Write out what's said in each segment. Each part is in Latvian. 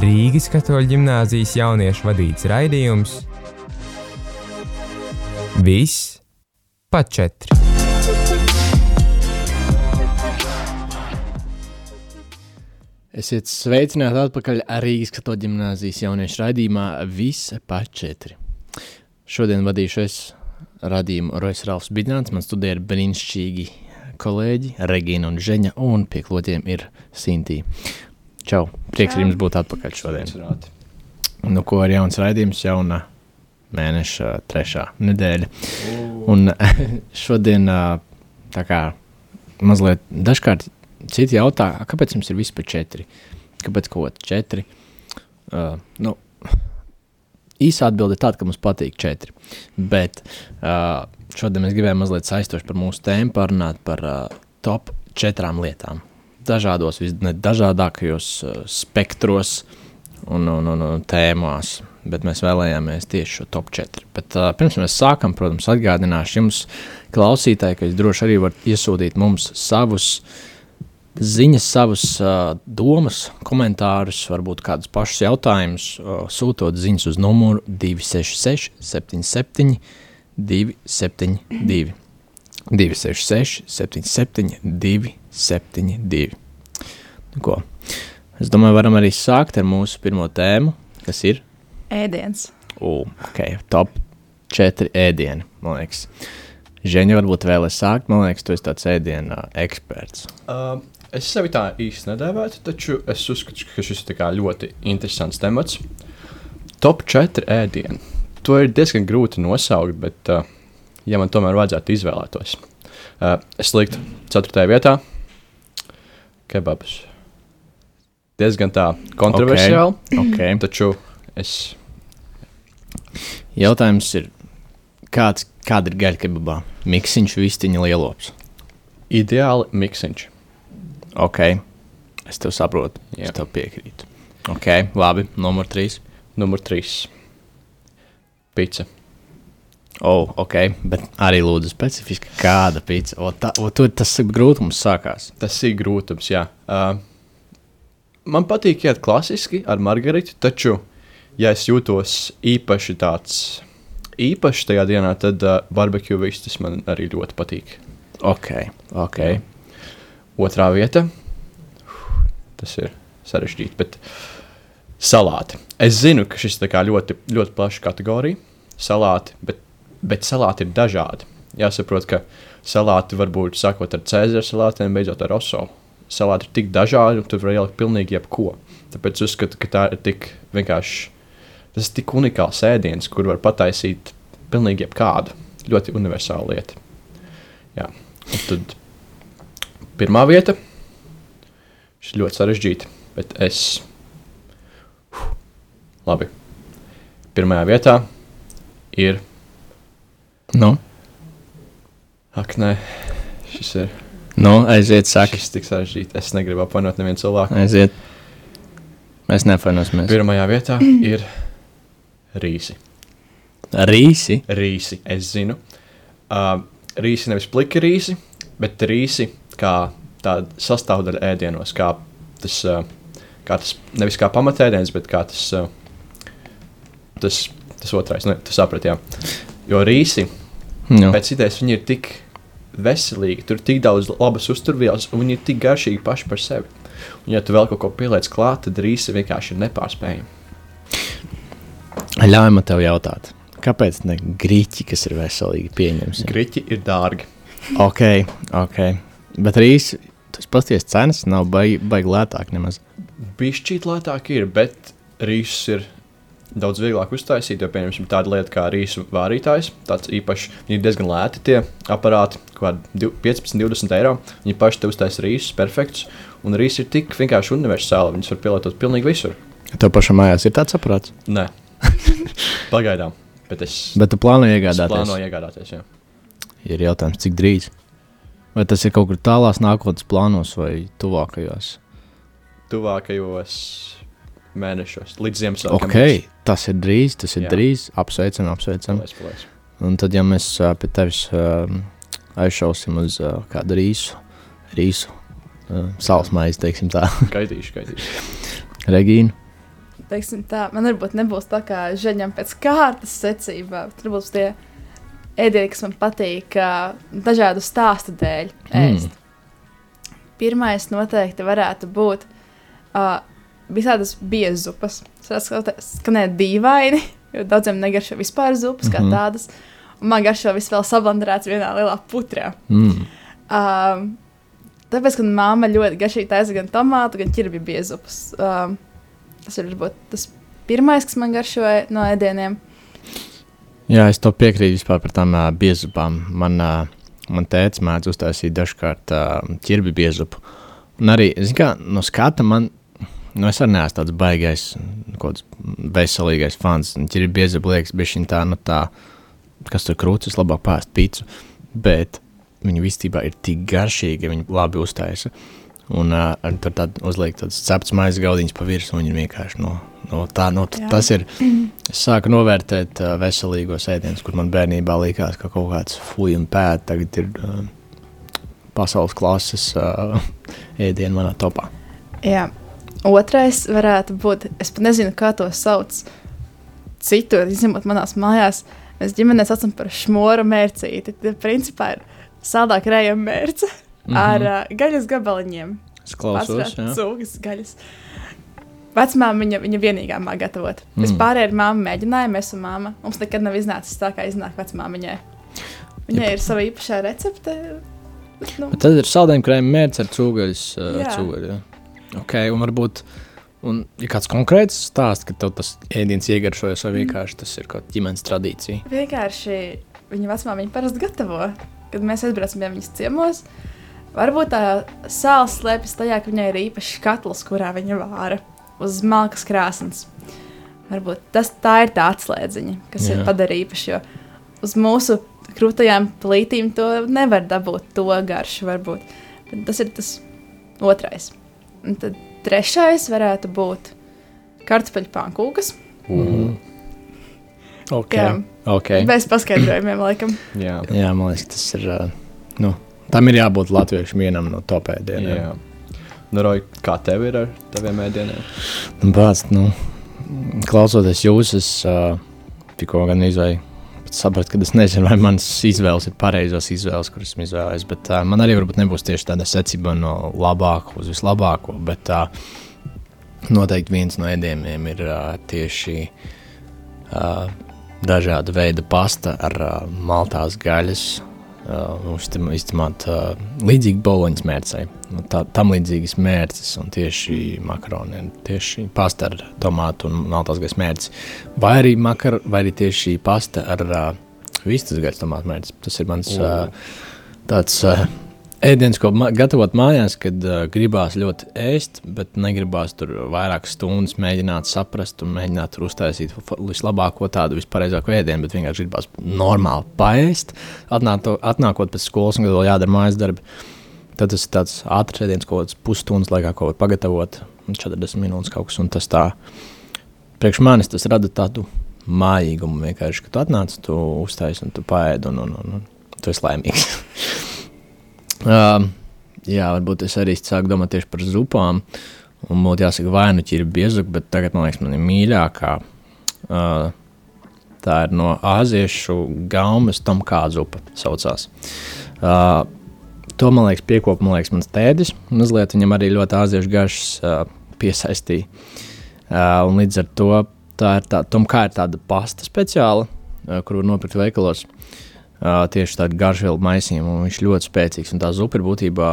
Rīgas katoļu ģimnāzijas jauniešu vadīts raidījums Viss pa četri. Esiet sveicināti atpakaļ Rīgas katoļu ģimnāzijas jauniešu raidījumā Viss pa četri. Šodien vadīšu es radījumu Rojas Ralfs Bidnāns, man studē ir brīnišķīgi kolēģi Regīna un Žeņa, un pie klotiem ir Sintī. Čau, prieks ar jums būt atpakaļ šodien. Nu, ko ir jauns raidījums, jauna mēneša trešā nedēļa. Un šodien tā kā mazliet dažkārt citi jautā, kāpēc mums ir vispār četri? Kāpēc kaut četri? Uh, nu, īsa atbilde ir tāda, ka mums patīk četri. Bet uh, šodien mēs gribējām mazliet saistoši par mūsu tēmu parunāt par uh, top četrām lietām. Dažādos, visdažādākajos uh, spektros un, un, un, un tēmās bet mēs vēlējāmies tieši šo top 4. Bet, uh, pirms mēs sākam, protams, atgādināšu jums, klausītāji, ka jūs droši arī varat iesūtīt mums savus ziņas, savus uh, domas, komentārus, varbūt kādus pašus jautājumus, uh, sūtot ziņas uz numuru 266 77 272. 266 77 272. Nu, ko? Es domāju, varam arī sākt ar mūsu pirmo tēmu, kas ir ēdiens. U, ok, top 4 ēdieni, man liekas. Žēņa varbūt vēlēs sākt, man liekas, tu esi tāds ēdienu eksperts. Uh, es sevi tā īsti nedēvētu, taču es uzskatu, ka šis ir ļoti interesants temats. Top 4 ēdieni. To ir diezgan grūti nosaukt, bet, uh, ja man tomēr vajadzētu izvēlētos, uh, es liktu 4. vietā kebabus. Diezgan tā kontroversiāli. Okay. Okay. Taču es Jautājums ir, kāds, kāda ir gaļa kebabā? Miksiņš, vistiņa, lielops. Ideāli miksiņš. Ok, es tev saprotu, Jā. es tev piekrītu. Ok, labi, numur trīs. Numur trīs. Pica. Oh, ok, bet arī lūdzu specifiski, kāda pizza. O, tā, o, tur tas ir grūtums sākās. Tas ir grūtums, jā. Uh, man patīk iet klasiski ar margaritu, taču ja es jūtos īpaši tāds īpašs tajā dienā, tad uh, barbecue vistas man arī ļoti patīk. Ok, ok. Otrā vieta. Tas ir sarežģīti, bet salāti. Es zinu, ka šis ir ļoti, ļoti plašs kategorija. Salāti, bet, bet salāti ir dažādi. Jāsaprot, ka salāti var būt sākot ar cēzara salātiem, beidzot ar oso. Salāti ir tik dažādi, un tu vari ielikt pilnīgi jebko. Tāpēc es uzskatu, ka tā ir tik vienkārši Tas ir tik unikāls ēdiens, kur var pataisīt pilnīgi jebkādu. Ļoti universāla lieta. Jā. Un tad pirmā vieta. Šis ļoti sarežģīti, bet es. Uf, labi. Pirmajā vietā ir. Nu? Ak, nē, šis ir. Nu, aiziet, saka. Šis tik sarežģīti. Es negribu apvainot nevienu cilvēku. Aiziet. Mēs nefainosimies. Pirmajā vietā ir rīsi. Rīsi? Rīsi, es zinu. Uh, rīsi nevis pliki rīsi, bet rīsi kā tāda sastāvdaļa ēdienos, kā tas, kā tas nevis kā pamatēdiens, bet kā tas, tas, tas otrais, nu, tas saprat, jā. Jo rīsi, no. pēc idejas, viņi ir tik veselīgi, tur ir tik daudz labas uzturvielas, un viņi ir tik garšīgi paši par sevi. Un, ja tu vēl kaut ko pieliec klāt, tad rīsi vienkārši ir nepārspējami. Ļauj man tev jautāt, kāpēc ne grīķi, kas ir veselīgi, pieņemsim? Grīķi ir dārgi. Ok, ok. Bet rīs, tas pasties cenas nav baigi, baigi lētāk nemaz. Bišķīt lētāk ir, bet rīsus ir daudz vieglāk uztaisīt, jo, pieņemsim, tāda lieta kā rīsu vārītājs, tāds īpašs, viņi ir diezgan lēti tie aparāti, kā 15, 20 eiro. Viņi paši te uztaisa rīsus, perfekts, un rīsi ir tik vienkārši universāli, viņus var pielietot pilnīgi visur. Tev pašam mājās ir tāds aparāts? Nē. Pagaidām. Bet, es, bet tu plāno iegādāties? Es plānoju iegādāties. Jā. Ir jautājums, cik drīz? Vai tas ir kaut kur tālās nākotnes plānos vai tuvākajos? Tuvākajos mēnešos, līdz Ziemassvētkiem. Okay, tas ir drīz, tas ir jā. drīz. Apsveicam, apsveicam. Paldies, paldies. Un tad, ja mēs pie tevis uh, aizšausim uz uh, kādu rīsu, rīsu uh, sāls maizi, teiksim tā. Gaidīšu, gaidīšu. Regīna. Teiksim tā, man varbūt nebūs tā kā žaņam pēc kārtas secībā, bet tur būs tie ēdieni, kas man patīk uh, dažādu stāstu dēļ ēst. Mm. Pirmais noteikti varētu būt uh, visādas biezupas. Tas skanēt dīvaini, jo daudziem negaršo vispār zupas mm -hmm. kā Mhm. tādas. Man garšo viss vēl sablandrēts vienā lielā putrā. Mm. Um, tāpēc, ka mamma ļoti garšīgi taisa gan tomātu, gan ķirbju biezupas. Um, tas ir varbūt tas pirmais, kas man garšoja no ēdieniem. Jā, es to piekrītu vispār par tām uh, biezupām. Man, uh, man tēvs mēdz uztaisīt dažkārt uh, ķirbi biezupu. Un arī, zin kā, no skata man, nu es arī neesmu tāds baigais, kaut kāds veselīgais fans. Ķirbi biezupu liekas, bija šī tā, nu tā, kas tur krūtis, labāk pāst pīcu. Bet viņi visticībā ir tik garšīgi, ja viņi labi uztaisa. Un uh, tur tādu uzliek tādas ceptas maizes gaudiņas pa virsmu, un viņi vienkārši no, no tā, Jā. tas ir. Es sāku novērtēt uh, veselīgos ēdienus, kur man bērnībā likās, ka kaut kāds fuja un pēta tagad ir uh, pasaules klases uh, ēdienu manā topā. Jā. Otrais varētu būt, es pat nezinu, kā to sauc. Citur, izņemot manās mājās, mēs ģimenē saucam par šmora mērcīti. Tad, principā, ir saldāk rējama mērce mm -hmm. ar uh, gaļas gabaliņiem. Es klausos, jā. Cūkas gaļas. Vecmāmiņa viņa, vienīgā māca gatavot. Mm. Vispār ar māmu mēģinājumu, es un māma. Mums nekad nav iznācis tā, kā iznāk vecmāmiņai. Viņai Jep. ir sava īpašā recepte. Nu, Bet tad ir saldējuma krējuma mērķis ar cūgaļas. Cūgaļu, jā. ok, un varbūt. Un ir kāds konkrēts stāsts, ka tev tas ēdiens iegaršojas, vai vienkārši tas ir kaut kāda ģimenes tradīcija. vienkārši viņa vecmāmiņa parasti gatavo. Kad mēs aizbraucam pie viņas ciemos, varbūt tā sāls slēpjas tajā, ka viņai ir īpašs katls, kurā viņa vāra uz malkas krāsnes. Varbūt tas tā ir tā atslēdziņa, kas Jā. Ir padarīta īpaša. Jo uz mūsu krūtajām plītīm to nevar dabūt, to garšu varbūt. Bet tas ir tas otrais. Un tad trešais varētu būt kartupeļu pankūkas. Mm. Ok, Jā. ok. Bez paskaidrojumiem, laikam. Jā, Jā, man liekas, tas ir. Uh, nu, tam ir jābūt latviešiem vienam no topēdieniem. Nu, Roy, kā tev ir ar taviem ēdieniem? Nu, Bāc, nu, klausoties jūs, es uh, tikko gan izvēlēju. Sapratu, ka es nezinu, vai manas izvēles ir pareizās izvēles, kuras esmu izvēlējies. Bet uh, man arī varbūt nebūs tieši tāda secība no labākā uz vislabāko. Bet uh, noteikti viens no ēdieniem ir uh, tieši uh, dažāda veida pasta ar uh, maltās gaļas. Uzticamāt, uh, līdzīgi boloņas mērcei. Nu, tā, tam līdzīgas mērces, un tieši makaroni, tieši pasta ar tomātu un maltās gaļas mērci. Vai arī, makar, vai arī tieši pasta ar uh, vistas gaļas tomātu mērci. Tas ir mans uh, tāds ēdiens, ko ma gatavot mājās, kad uh, gribās ļoti ēst, bet negribās tur vairākas stundas mēģināt saprast un mēģināt tur uztaisīt vislabāko tādu vispareizāko ēdienu, bet vienkārši gribās normāli paēst, atnāto, atnākot pēc skolas un vēl jādara mājas darbi. Tad tas ir tāds ātrs ēdiens, ko pusstundas laikā ko var pagatavot, un 40 minūtes kaut kas, un tas tā, priekš manis tas rada tādu mājīgumu vienkārši, ka tu atnāc, tu uztaisi un tu paēdi, un, un, un, un tu esi laimīgs. Uh, jā, varbūt es arī sāku domāt tieši par zupām. Un būtu jāsaka, vai nu ķīra biezuka, bet tagad man liekas, man ir mīļākā. Uh, tā ir no āziešu gaumas tomkā zupa saucās. Uh, to man liekas, piekopa man liekas, mans tēdis. Mazliet viņam arī ļoti āziešu garšas uh, piesaistīja. Uh, un līdz ar to tā ir tā, tomkā ir tāda pasta speciāla, uh, kuru nopirkt veikalos. Uh, tieši tādu garšvielu maisījumu, un viņš ļoti spēcīgs. Un tā zupa ir būtībā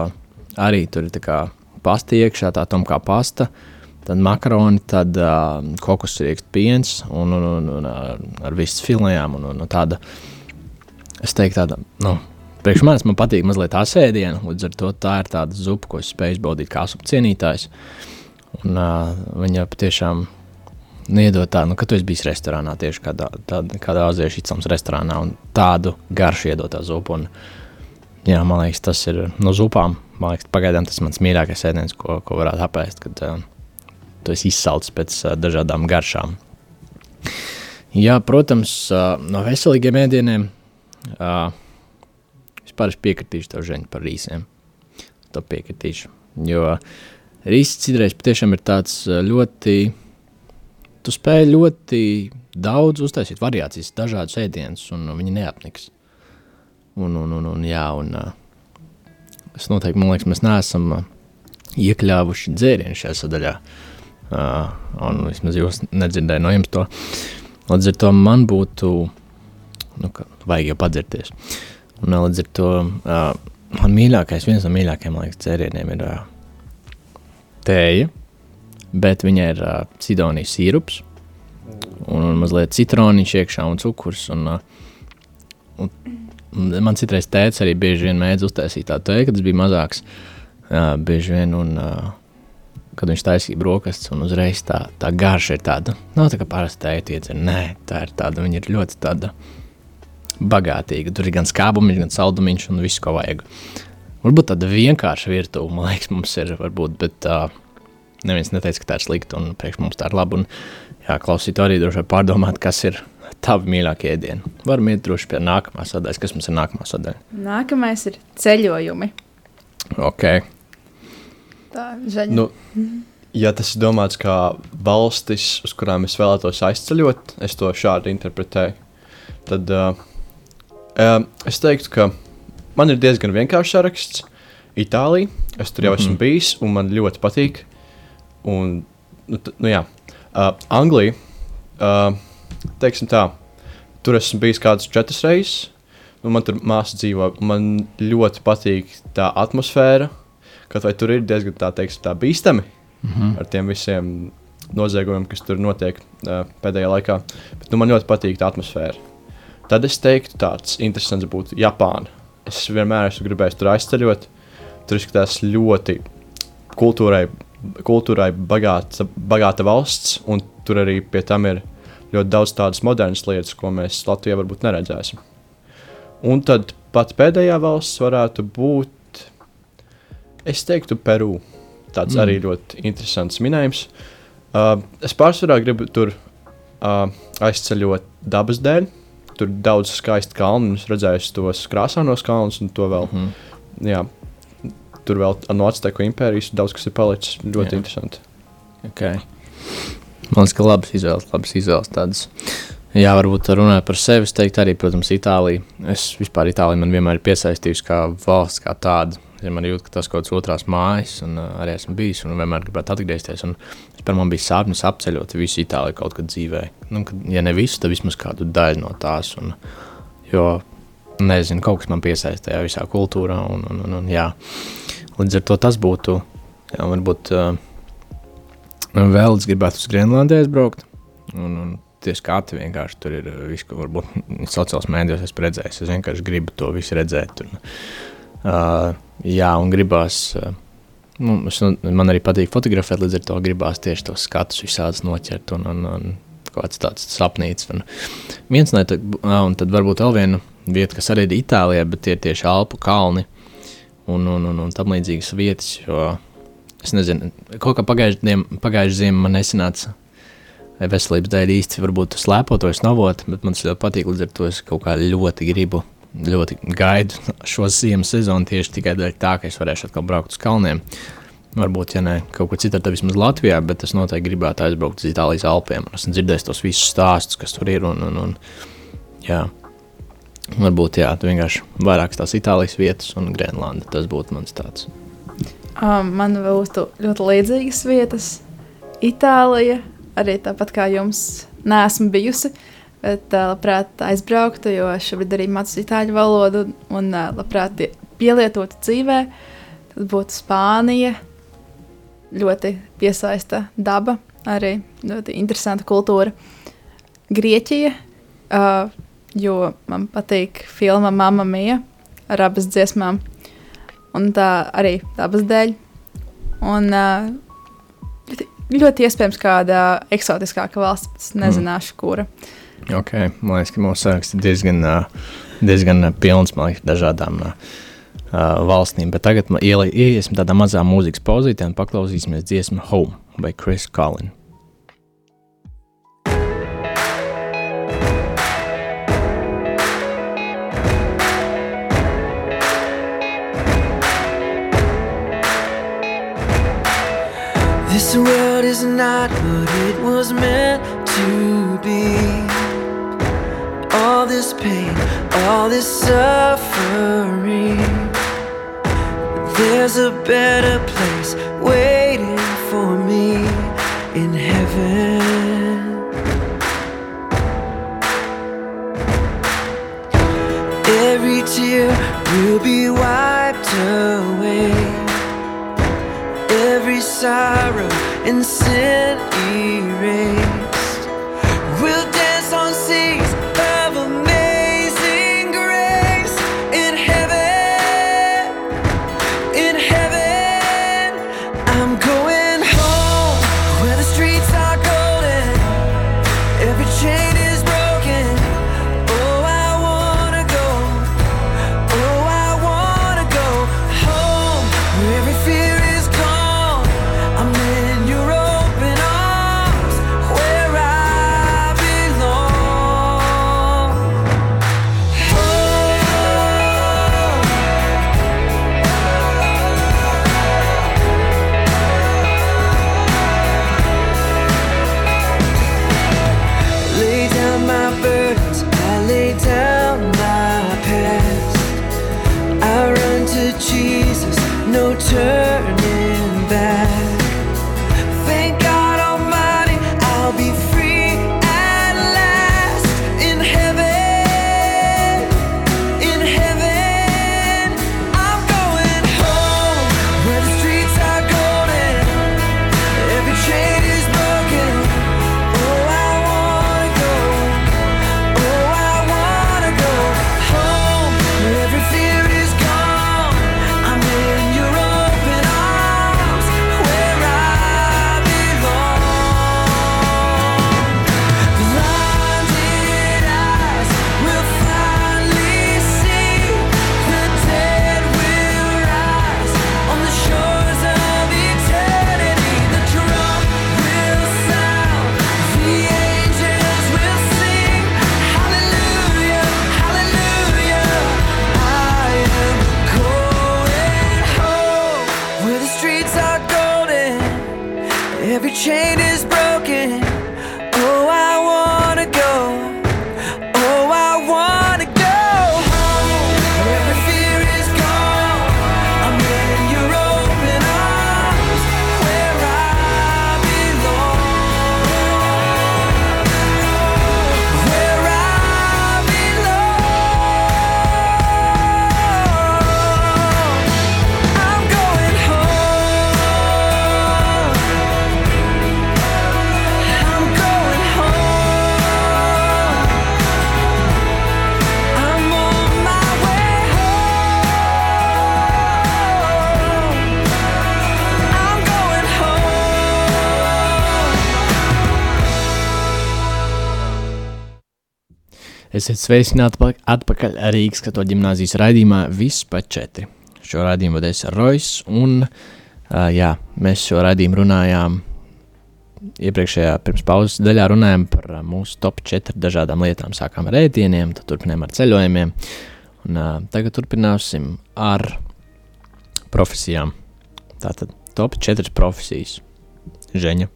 arī tur ir pasta iekšā, tā tom kā pasta, tad makaroni, tad uh, kokosriekstu piens un, un, un, un ar, ar un, un tāda, es teiktu, tāda, nu, priekš manis man patīk mazliet tā sēdiena, līdz ar to tā ir tāda zupa, ko es spēju izbaudīt kā supu cienītājs. Un uh, viņa patiešām Niedot tādu, nu, ka tu esi bijis restorānā, tieši kādā, tāda, kādā aziešu izcelsmes restorānā, un tādu garšu iedot tā zupu. Un, jā, man liekas, tas ir no zupām. Man liekas, pagaidām tas mans mīļākais ēdiens, ko, ko varētu apēst, kad uh, tu esi izsalcis pēc uh, dažādām garšām. Jā, protams, uh, no veselīgiem ēdieniem. Uh, vispār es piekritīšu tev žēņu par rīsiem. To piekritīšu. Jo rīsis citreiz patiešām ir tāds uh, ļoti, tu spēj ļoti daudz uztaisīt variācijas, dažādus ēdienus, un viņi neapniks. Un, un, un, un, jā, un uh, es noteikti, man liekas, mēs neesam uh, iekļāvuši dzērienu šajā sadaļā. Uh, un vismaz jūs nedzirdējāt no jums to. Līdz ar to man būtu, nu, ka vajag jau padzirties. Un uh, līdz ar to uh, man mīļākais, viens no mīļākajiem, man liekas, dzērieniem ir uh, tēja, bet viņa ir uh, sidonijas sīrups un, un mazliet citroniņš iekšā un cukurs. Un, uh, un, un man citreiz tēvs arī bieži vien mēdz uztaisīt tādu tēju, kad tas bija mazāks. Uh, bieži vien, un, uh, kad viņš taisīja brokastis, un uzreiz tā, tā garša ir tāda, nav tā kā parasti tēja iedzer. Nē, tā ir tāda, viņa ir ļoti tāda bagātīga. Tur ir gan skābumiņš, gan saldumiņš un viss, ko vajag. Varbūt tāda vienkārša virtuve, man liekas, mums ir, varbūt, bet uh, neviens neteica, ka tā ir slikta un priekš mums tā ir laba. Un, jā, klausīt arī droši vien pārdomāt, kas ir tavi mīļākie ēdieni. Varam iet droši pie nākamā sadaļas. Kas mums ir nākamā sadaļa? Nākamais ir ceļojumi. Ok. Tā žaņa. Nu, ja tas ir domāts kā valstis, uz kurām es vēlētos aizceļot, es to šādi interpretēju. Tad uh, uh, es teiktu, ka man ir diezgan vienkāršs saraksts. Itālija, es tur jau mm -hmm. esmu bijis, un man ļoti patīk. Un, nu, t, nu, jā, uh, Anglija, uh, teiksim tā, tur esmu bijis kādas četras reizes. Nu, man tur māsa dzīvo. Man ļoti patīk tā atmosfēra. Kaut vai tur ir diezgan tā, teiksim, tā bīstami Mm -hmm. ar tiem visiem noziegumiem, kas tur notiek uh, pēdējā laikā. Bet nu, man ļoti patīk tā atmosfēra. Tad es teiktu, tāds interesants būtu Japāna. Es vienmēr esmu gribējis tur aizceļot. Tur izskatās ļoti kultūrai, kultūrai bagāta, bagāta valsts, un tur arī pie tam ir ļoti daudz tādas modernas lietas, ko mēs Latvijā varbūt neredzēsim. Un tad pat pēdējā valsts varētu būt, es teiktu, Peru. Tāds mm. Arī ļoti interesants minējums. Uh, es pārsvarā gribu tur uh, aizceļot dabas dēļ. Tur daudz skaistu kalnu, un es redzēju tos krāsainos kalnus, un to vēl. Mm -hmm. Jā, tur vēl no Azteku impērijas daudz kas ir palicis. Ļoti Jā. interesanti. okay. Man liekas, ka labas izvēles, labas izvēles tādas. Jā, varbūt runājot par sevi, es teiktu arī, protams, Itālija. Es vispār Itāliju man vienmēr ir piesaistījusi kā valsts, kā tāda. Es man jūtu, ka tas kaut kāds otrās mājas, un uh, arī esmu bijis, un vienmēr gribētu atgriezties. Vispār man bija sapnis apceļot visu Itāliju kaut kad dzīvē. Nu, kad, ja ne visu, tad vismaz kādu daļu no tās. Un, jo, nezinu, kaut kas man piesaistīja visā kultūrā, un, un, un, un jā. Līdz ar to tas būtu, jā, varbūt uh, vēl es gribētu uz Grenlandiju aizbraukt. Un, un tie skati vienkārši tur ir viss, ko varbūt sociālajos mēdījos esmu redzējis. Es vienkārši gribu to visu redzēt. Un, uh, jā, un gribās. Uh, nu, es, nu, man arī patīk fotografēt, līdz ar to gribās tieši tos skatus visādus noķert. Un, un, un, kāds tāds sapnīts. Un viens no tādiem, un tad varbūt vēl viena vieta, kas arī ir Itālijā, bet tie ir tieši Alpu kalni un, un, un, un tam līdzīgas vietas. Jo es nezinu, kaut kā pagājušajā ziemā man nesanāca vai veselības dēļ īsti varbūt slēpotos navot, bet man tas ļoti patīk, līdz ar to es kaut kā ļoti gribu, ļoti gaidu šo ziemas sezonu tieši tikai dēļ tā, ka es varēšu atkal braukt uz kalniem. Varbūt, ja ne kaut kur citur, tad vismaz Latvijā, bet es noteikti gribētu aizbraukt uz Itālijas Alpiem. Es esmu dzirdējis tos visus stāstus, kas tur ir. Un, un, un, jā. Varbūt jā, vienkārši vairākas tās Itālijas vietas un Grenlanda. Tas būtu mans tāds. Man būtu ļoti līdzīgas vietas. Itālija, arī tāpat kā jums, neesmu bijusi. Bet labprāt aizbrauktu, jo šobrīd arī mācos itāļu valodu un labprāt pielietotu dzīvē. Tad būtu Spānija. Ļoti piesaista daba, arī ļoti interesanta kultūra. Grieķija, uh, jo man patīk filma Mamma Mija ar abas dziesmām. Un tā arī dabas dēļ. Un uh, ļoti, ļoti iespējams kāda eksotiskāka valsts, bet es nezināšu, kura. Okay. Man liekas, ka mūsu saraksts ir diezgan, diezgan pilns liekas, dažādām ā, valstīm. Bet tagad ieiesim tādā mazā mūzikas pauzītē un paklausīsimies dziesmu Home by Chris Collins. This world is not what it was meant to be. All this pain, all this suffering. There's a better place waiting for me in heaven. Every tear will be wiped away. Every sorrow and sin erased. We'll dance on seas streets are golden. Every chain is broken. Oh, I wanna go. Esiet sveicināti atpa- atpakaļ Rīgas katoļu ģimnāzijas raidījumā Viss pa četri. Šo raidījumu vadīs Rojas, un uh, jā, mēs šo raidījumu runājām iepriekšējā pirms pauzes daļā runājām par mūsu top 4 dažādām lietām. Sākām ar ēdieniem, tad turpinājām ar ceļojumiem, un uh, tagad turpināsim ar profesijām. Tātad top 4 profesijas. Žeņa.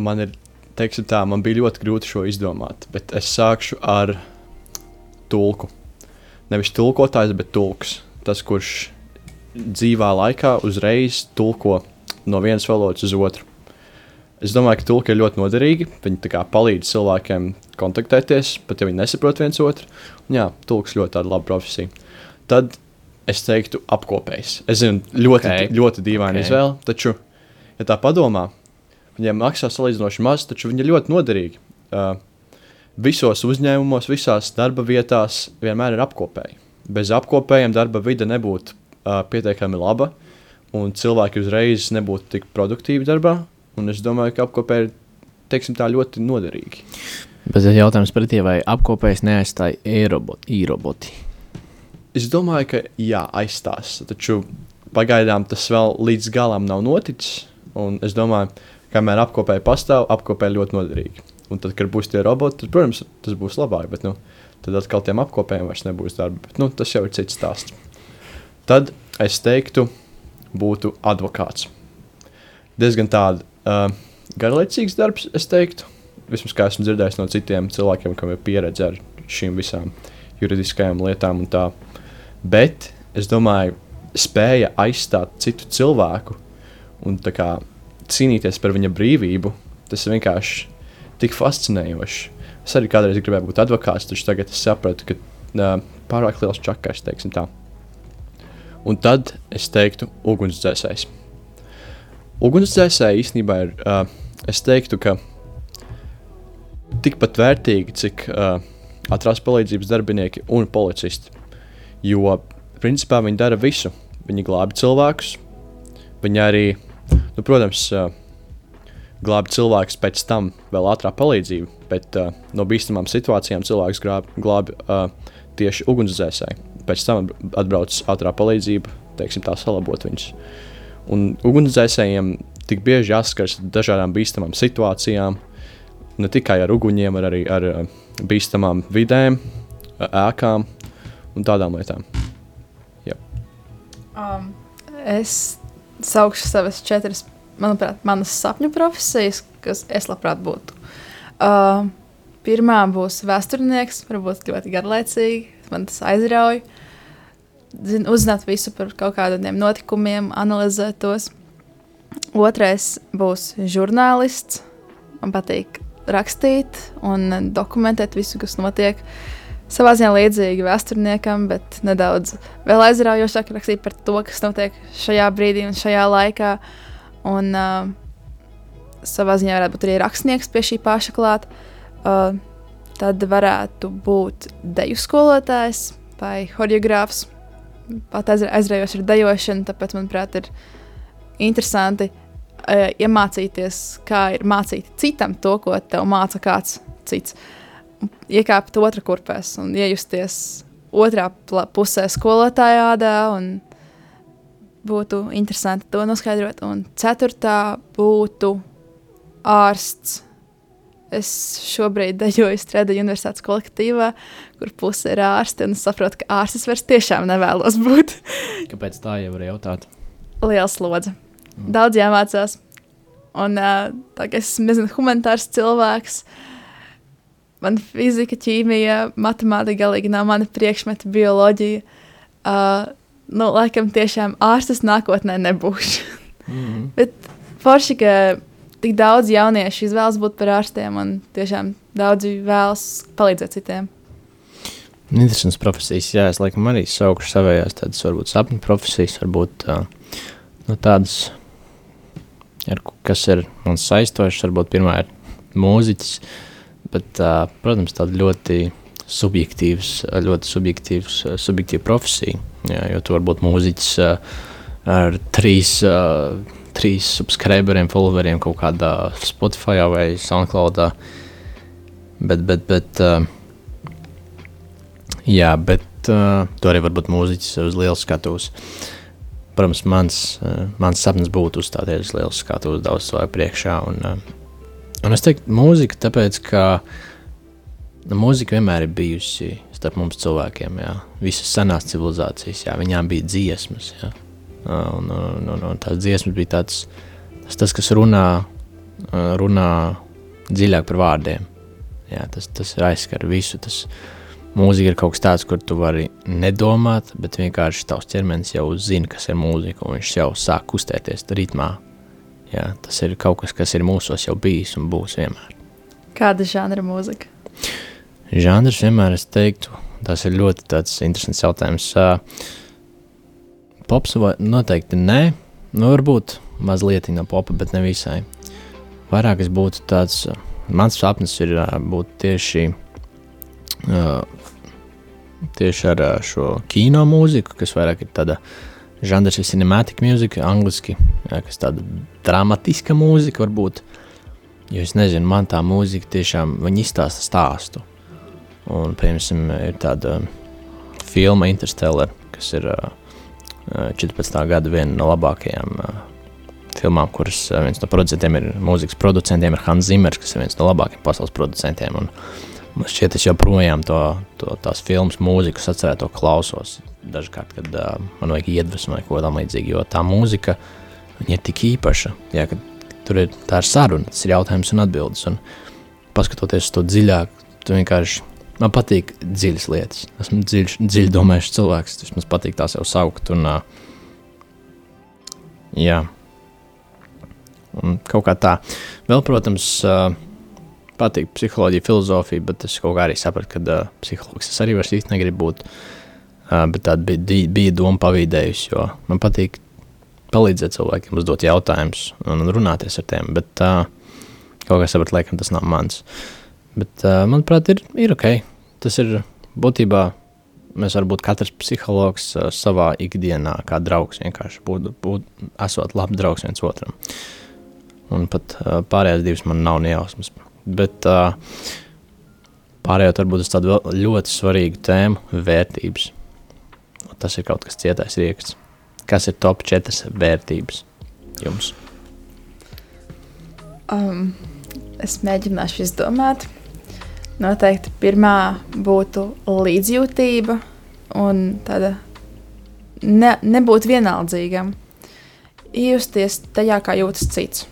Man ir, teiksim tā, man bija ļoti grūti šo izdomāt, bet es sākšu ar tulku. Nevis tulkotājs, bet tulks. Tas, kurš dzīvā laikā uzreiz tulko no vienas valodas uz otru. Es domāju, ka tulki ir ļoti noderīgi. Viņi palīdz cilvēkiem kontaktēties, pat ja viņi nesaprot viens otru. Un, jā, tulks ļoti laba profesija. Tad es teiktu, apkopējs. Es zinu, ļoti, Ok. okay. ļoti dīvaina Ok. okay. izvēle, taču, ja tā padomā, viņiem maksā salīdzinoši maz, taču viņi ir ļoti noderīgi. Uh, visos uzņēmumos, visās darba vietās vienmēr ir apkopēji. Bez apkopējiem darba vide nebūtu uh, pietiekami laba, un cilvēki uzreiz nebūtu tik produktīvi darbā. Un es domāju, ka apkopēji ir teiksim, tā, ļoti noderīgi. Bet tas jautājums pretī, vai apkopējs neaizstāja e-roboti? Es domāju, ka jā, aizstās. Taču pagaidām tas vēl līdz galam nav noticis. Un es domāju, kamēr apkopēji pastāv, apkopēji ļoti noderīgi. Un tad, kad būs tie roboti, tad, protams, tas būs labāk. Bet nu, tad atkal tiem apkopējiem vairs nebūs darba. Bet, nu, tas jau ir cits stāsts. Tad es teiktu, būtu advokāts. diezgan tāds uh, garlaicīgs darbs, es teiktu. Vismaz kā esmu dzirdējis no citiem cilvēkiem, kam ir pieredze ar šīm visām juridiskajām lietām un tā. Bet es domāju, spēja aizstāt citu cilvēku un tā kā, cīnīties par viņa brīvību, tas ir vienkārši tik fascinējoši. Es arī kādreiz gribēju būt advokāts, taču tagad es sapratu, ka uh, pārāk liels čakars, teiksim tā. Un tad es teiktu, ugunsdzēsējs. Ugunsdzēsēji īstenībā ir, uh, es teiktu, ka tikpat vērtīgi, cik uh, ātrās palīdzības darbinieki un policisti. Jo, principā, viņi dara visu. Viņi glābi cilvēkus, viņi arī, nu, protams, glābi cilvēkus pēc tam vēl ātrā palīdzība, bet no bīstamām situācijām cilvēks glābi, tieši ugunsdzēsēji. Pēc tam atbrauc ātrā palīdzība, teiksim, tā salabot viņus. Un ugunsdzēsējiem tik bieži jāsaskars ar dažādām bīstamām situācijām, ne tikai ar uguņiem, bet arī ar bīstamām vidēm, ēkām un tādām lietām. Um, es saukšu savas četras, manuprāt, manas sapņu profesijas, kas es labprāt būtu. Uh, pirmā būs vēsturnieks, varbūt ļoti garlaicīgi, man tas aizrauja. Zin, uzzināt visu par kaut kādiem notikumiem, analizēt tos. Otrais būs žurnālists. Man patīk rakstīt un dokumentēt visu, kas notiek. Savā ziņā līdzīgi vēsturniekam, bet nedaudz vēl aizraujošāk rakstīt par to, kas notiek šajā brīdī un šajā laikā. Un uh, savā ziņā varētu būt arī rakstnieks pie šī paša klāta. Uh, tad varētu būt deju skolotājs vai choreogrāfs. Pat aizraujoši ir dejošana, tāpēc, manuprāt, ir interesanti uh, iemācīties, kā ir mācīt citam to, ko tev māca kāds cits. Iekāpt otrā kurpēs un iejusties otrā pusē skolotāja ādā. Būtu interesanti to noskaidrot. Un ceturtā būtu ārsts. Es šobrīd dejoju Strēda universitātes kolektīvā, kur puse ir ārsti. Es saprotu, ka ārstis vairs tiešām nevēlos būt. Kāpēc tā jau var jautāt? Liela slodze. Daudz jāmācās. Un uh, tā kā es esmu humanitārs cilvēks, man fizika, ķīmija, matemātika galīgi nav mana priekšmeta, bioloģija. Uh, nu, laikam tiešām ārstas nākotnē nebūšu. mm -hmm. Bet forši, ka tik daudz jauniešu izvēlas būt par ārstiem un tiešām daudzi vēlas palīdzēt citiem. Interesants profesijas, jā, es laikam arī saukšu savējās tādas varbūt sapņu profesijas, varbūt uh, nu, tādas ar, kas ir man saistošs. Varbūt pirmā ir mūziķis, bet, protams, tāda ļoti subjektīvs, ļoti subjektīvs, subjektīva profesija. Jā, jo tu vari būt mūziķis ar trīs, trīs subscriberiem, followeriem kaut kādā Spotify vai SoundCloudā. Bet, bet, bet, jā, bet tu arī vari būt mūziķis uz liela skatuves. Protams, mans, mans sapnis būtu uzstāties liels skatuves daudz cilvēku priekšā. Un, un es teiktu, mūzika, tāpēc, ka mūzika vienmēr ir bijusi starp mums cilvēkiem. Jā. Visas senās civilizācijas, jā, viņām bija dziesmas. Jā. Un, un, un, un tās dziesmas bija tāds, tas, tas kas runā, runā dziļāk par vārdiem. Jā, tas, tas aizskar visu. Tas, Mūzika ir kaut kas tāds, kur tu vari nedomāt, bet vienkārši tavs ķermenis jau zina, kas ir mūzika, un viņš jau sāk kustēties ritmā. Jā, tas ir kaut kas, kas ir mūsos jau bijis un būs vienmēr. Kāda žanra mūzika? Žanrs vienmēr es teiktu, tas ir ļoti interesants jautājums. Pops vai noteikti nē, nu varbūt mazliet no popa, bet ne visai. Vairāk es būtu tāds, mans sapnis ir būt tieši tieši ar šo kino mūziku, kas vairāk ir tāda žanrs, ir cinematic mūzika, angliski, jā, kas tāda dramatiska mūzika varbūt. Jo es nezinu, man tā mūzika tiešām izstāsta stāstu. Un, piemēram, ir tāda filma Interstellar, kas ir uh, 14. gada viena no labākajām filmām, kuras viens no producentiem ir mūzikas producentiem, ir Hans Zimmers, kas ir viens no labākajiem pasaules producentiem. Un, Man šķiet, es joprojām to, to tās filmas mūziku atcerētos, klausos. Dažkārt, kad uh, man vajag iedvesmu vai ko tamlīdzīgu, jo tā mūzika ir tik īpaša. Jā, ka tur ir tā ir saruna, tas ir jautājums un atbildes. Un paskatoties to dziļāk, tu vienkārši man patīk dziļas lietas. Esmu dziļš, dziļi domājušs cilvēks, tas man patīk tās jau saukt. Un, uh, jā, un kaut kā tā. Vēl, protams, uh, patīk psiholoģija, filozofija, bet es kaut kā arī sapratu, ka uh, psihologs es arī vairs īsti negribu būt. Uh, bet tāda bija, bija doma pavīdējusi, jo man patīk palīdzēt cilvēkiem, uzdot jautājumus un runāties ar tiem. Bet uh, kaut kā sapratu, laikam tas nav mans. Bet, uh, manuprāt, ir, ir ok. Tas ir būtībā. Mēs varam būt katrs psihologs uh, savā ikdienā, kā draugs. Vienkārši būt, būt, esot labi draugs viens otram. Un pat uh, pārējās divas man nav nejausmas. Bet uh, pārējot varbūt uz tādu ļoti svarīgu tēmu - vērtības. Tas ir kaut kas cietais rieksts. Kas ir top 4 vērtības jums? Um, es mēģināšu izdomāt. Noteikti pirmā būtu līdzjūtība un tāda ne, nebūt vienaldzīgam. Iejusties tajā, kā jūtas cits.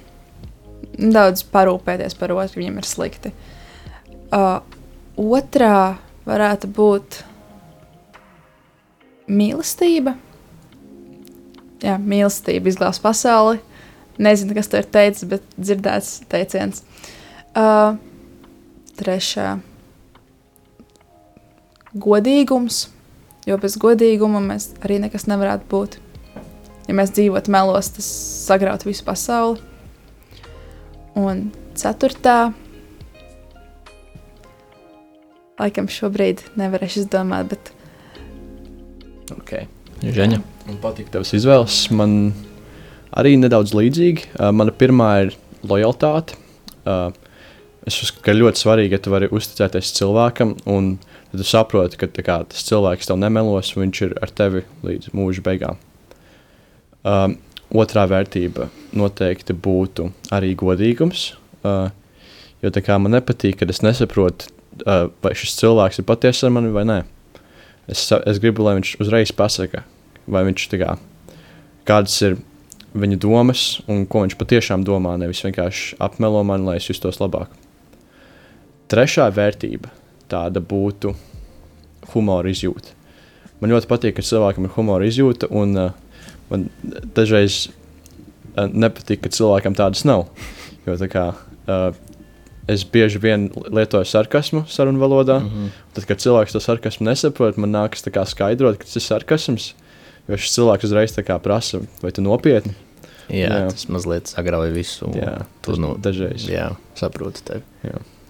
Daudz parūpēties par otru, viņam ir slikti. Uh, otrā varētu būt mīlestība. Jā, mīlestība izglābs pasauli. Nezinu, kas to ir teicis, bet dzirdēts teiciens. Uh, trešā - godīgums. Jo bez godīguma mēs arī nekas nevarētu būt. Ja mēs dzīvotu melos, tas sagrautu visu pasauli. Un ceturtā. Laikam šobrīd nevarēšu izdomāt, bet Okay. Žēņa. Man patīk tavas izvēles. Man arī nedaudz līdzīgi. Uh, mana pirmā ir lojalitāte. Uh, es uzskatu, ka ļoti svarīgi, ja tu vari uzticēties cilvēkam, un tad tu saproti, ka kā, tas cilvēks tev nemelos, un viņš ir ar tevi līdz mūža beigām. Uh, otrā vērtība noteikti būtu arī godīgums. Uh, jo tā kā man nepatīk, kad es nesaprotu, uh, vai šis cilvēks ir patiesi ar mani vai nē. Es, es gribu, lai viņš uzreiz pasaka, vai viņš kā, kādas ir viņa domas un ko viņš patiešām domā. Nevis vienkārši apmelo mani, lai es justos labāk. Trešā vērtība tāda būtu humora izjūta. Man ļoti patīk, ka cilvēkam ir humora izjūta, un uh, man dažreiz nepatīk, ka cilvēkam tādas nav. Jo tā kā uh, es bieži vien lietoju sarkasmu sarunu valodā, mm -hmm. tad, kad cilvēks to sarkasmu nesaprot, man nākas skaidrot, ka tas ir sarkasms. Jo šis cilvēks uzreiz prasa, vai tu nopietni? Jā, Jā. jā, tas mazliet sagrauj visu. Jā, tu tas nu, dažreiz. Jā, saprotu tevi.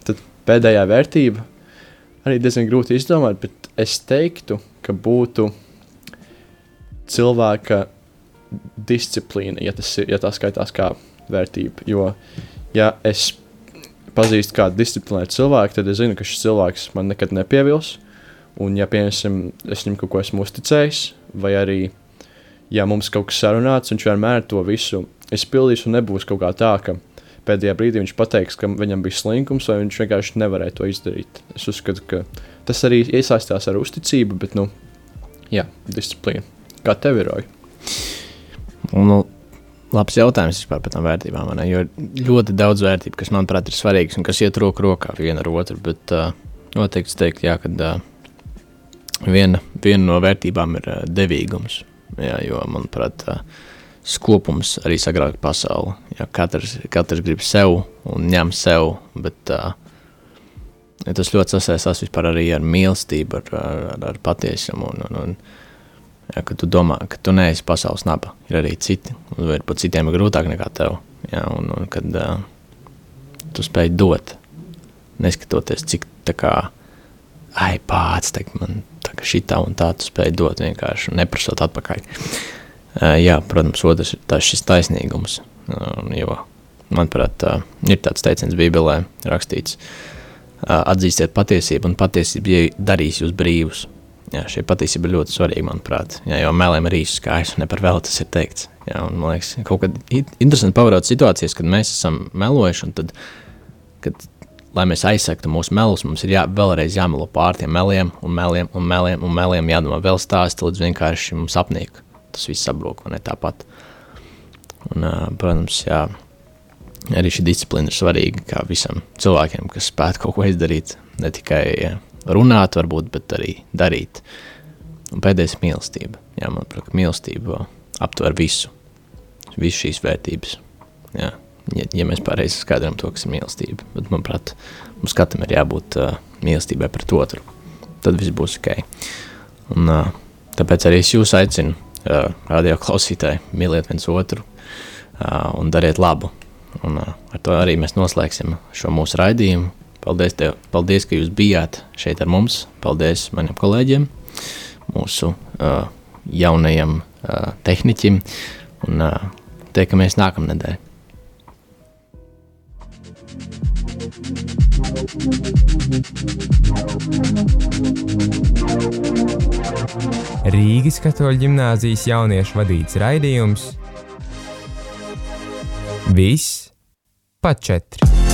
Tad pēdējā vērtība arī diezgan grūti izdomāt, bet es teiktu, ka būtu cilvēka disciplīna, ja tas, ja tas skaitās kā vērtība. Jo, ja es pazīstu kādu disciplinētu cilvēku, tad es zinu, ka šis cilvēks man nekad nepievils. Un, ja, piemēram, es viņam kaut ko esmu uzticējis, vai arī, ja mums kaut kas sarunāts, viņš vienmēr to visu izpildīs, un nebūs kaut kā tā, ka pēdējā brīdī viņš pateiks, ka viņam bija slinkums, vai viņš vienkārši nevarēja to izdarīt. Es uzskatu, ka tas arī iesaistās ar uzticību, bet, nu, jā, disciplīna. Kā tev ir? Roy? Un, nu, labs jautājums vispār par tām vērtībām. ne? Jo ļoti daudz vērtību, kas manuprāt ir svarīgas un kas iet roku rokā viena ar otru. Bet uh, noteikti es teiktu, jā, ka uh, viena, viena no vērtībām ir uh, devīgums. Jā, jo, manuprāt, uh, skopums arī sagrauj pasauli. Jā, katrs, katrs grib sev un ņem sev, bet uh, tas ļoti sasaistās arī ar mīlestību, ar, ar, ar, ar patiesumu. Un, un, un, Jā, kad tu domā, ka tu neesi pasaules naba, ir arī citi. Un varbūt citiem ir grūtāk nekā tev. Jā, un, un kad uh, tu spēj dot, neskatoties, cik tā kā, ai, pats, teikt, man tā kā šī tā un tā, tu spēj dot vienkārši neprasot atpakaļ. Uh, jā, protams, otrs ir tas šis taisnīgums. Uh, jo, manuprāt, uh, ir tāds teiciens Bībelē rakstīts, uh, atzīstiet patiesību, un patiesība ie- darīs jūs brīvus. Jā, šī patiesība ir ļoti svarīga, manuprāt. Jā, jo mēlēm ir īsts kājas, un ne par vēl tas ir teikts. Jā, un, man liekas, kaut kad interesanti pavarot situācijas, kad mēs esam melojuši, un tad, kad, lai mēs aizsektu mūsu melus, mums ir jā, vēlreiz jāmelo pār tiem meliem, un meliem, un meliem, un meliem jādomā vēl stāsti, līdz vienkārši mums apnīk. Tas viss sabrūk, vai ne tāpat. Un, protams, jā, arī šī disciplīna ir svarīga kā visam cilvēkiem, kas spētu kaut ko izdarīt. Ne tikai jā, runāt, varbūt, bet arī darīt. Un pēdējais ir mīlestība. Jā, manuprāt, mīlestība aptver visu, visu šīs vērtības. Jā. Ja, ja mēs pareizi skaidrojam to, kas ir mīlestība, bet, manuprāt, mums katram ir jābūt uh, mīlestībai pret otru. Tad viss būs ok. Un, uh, tāpēc arī es jūs aicinu, uh, radio klausītāji, mīliet viens otru uh, un dariet labu. Un, uh, ar to arī mēs noslēgsim šo mūsu raidījumu. Paldies, tev, paldies, ka jūs bijāt šeit ar mums. Paldies maniem kolēģiem, mūsu uh, jaunajam uh, tehniķim. Un uh, tiekamies nākamnedēļ. Rīgas katoļu ģimnāzijas jauniešu vadīts raidījums Viss pa četri.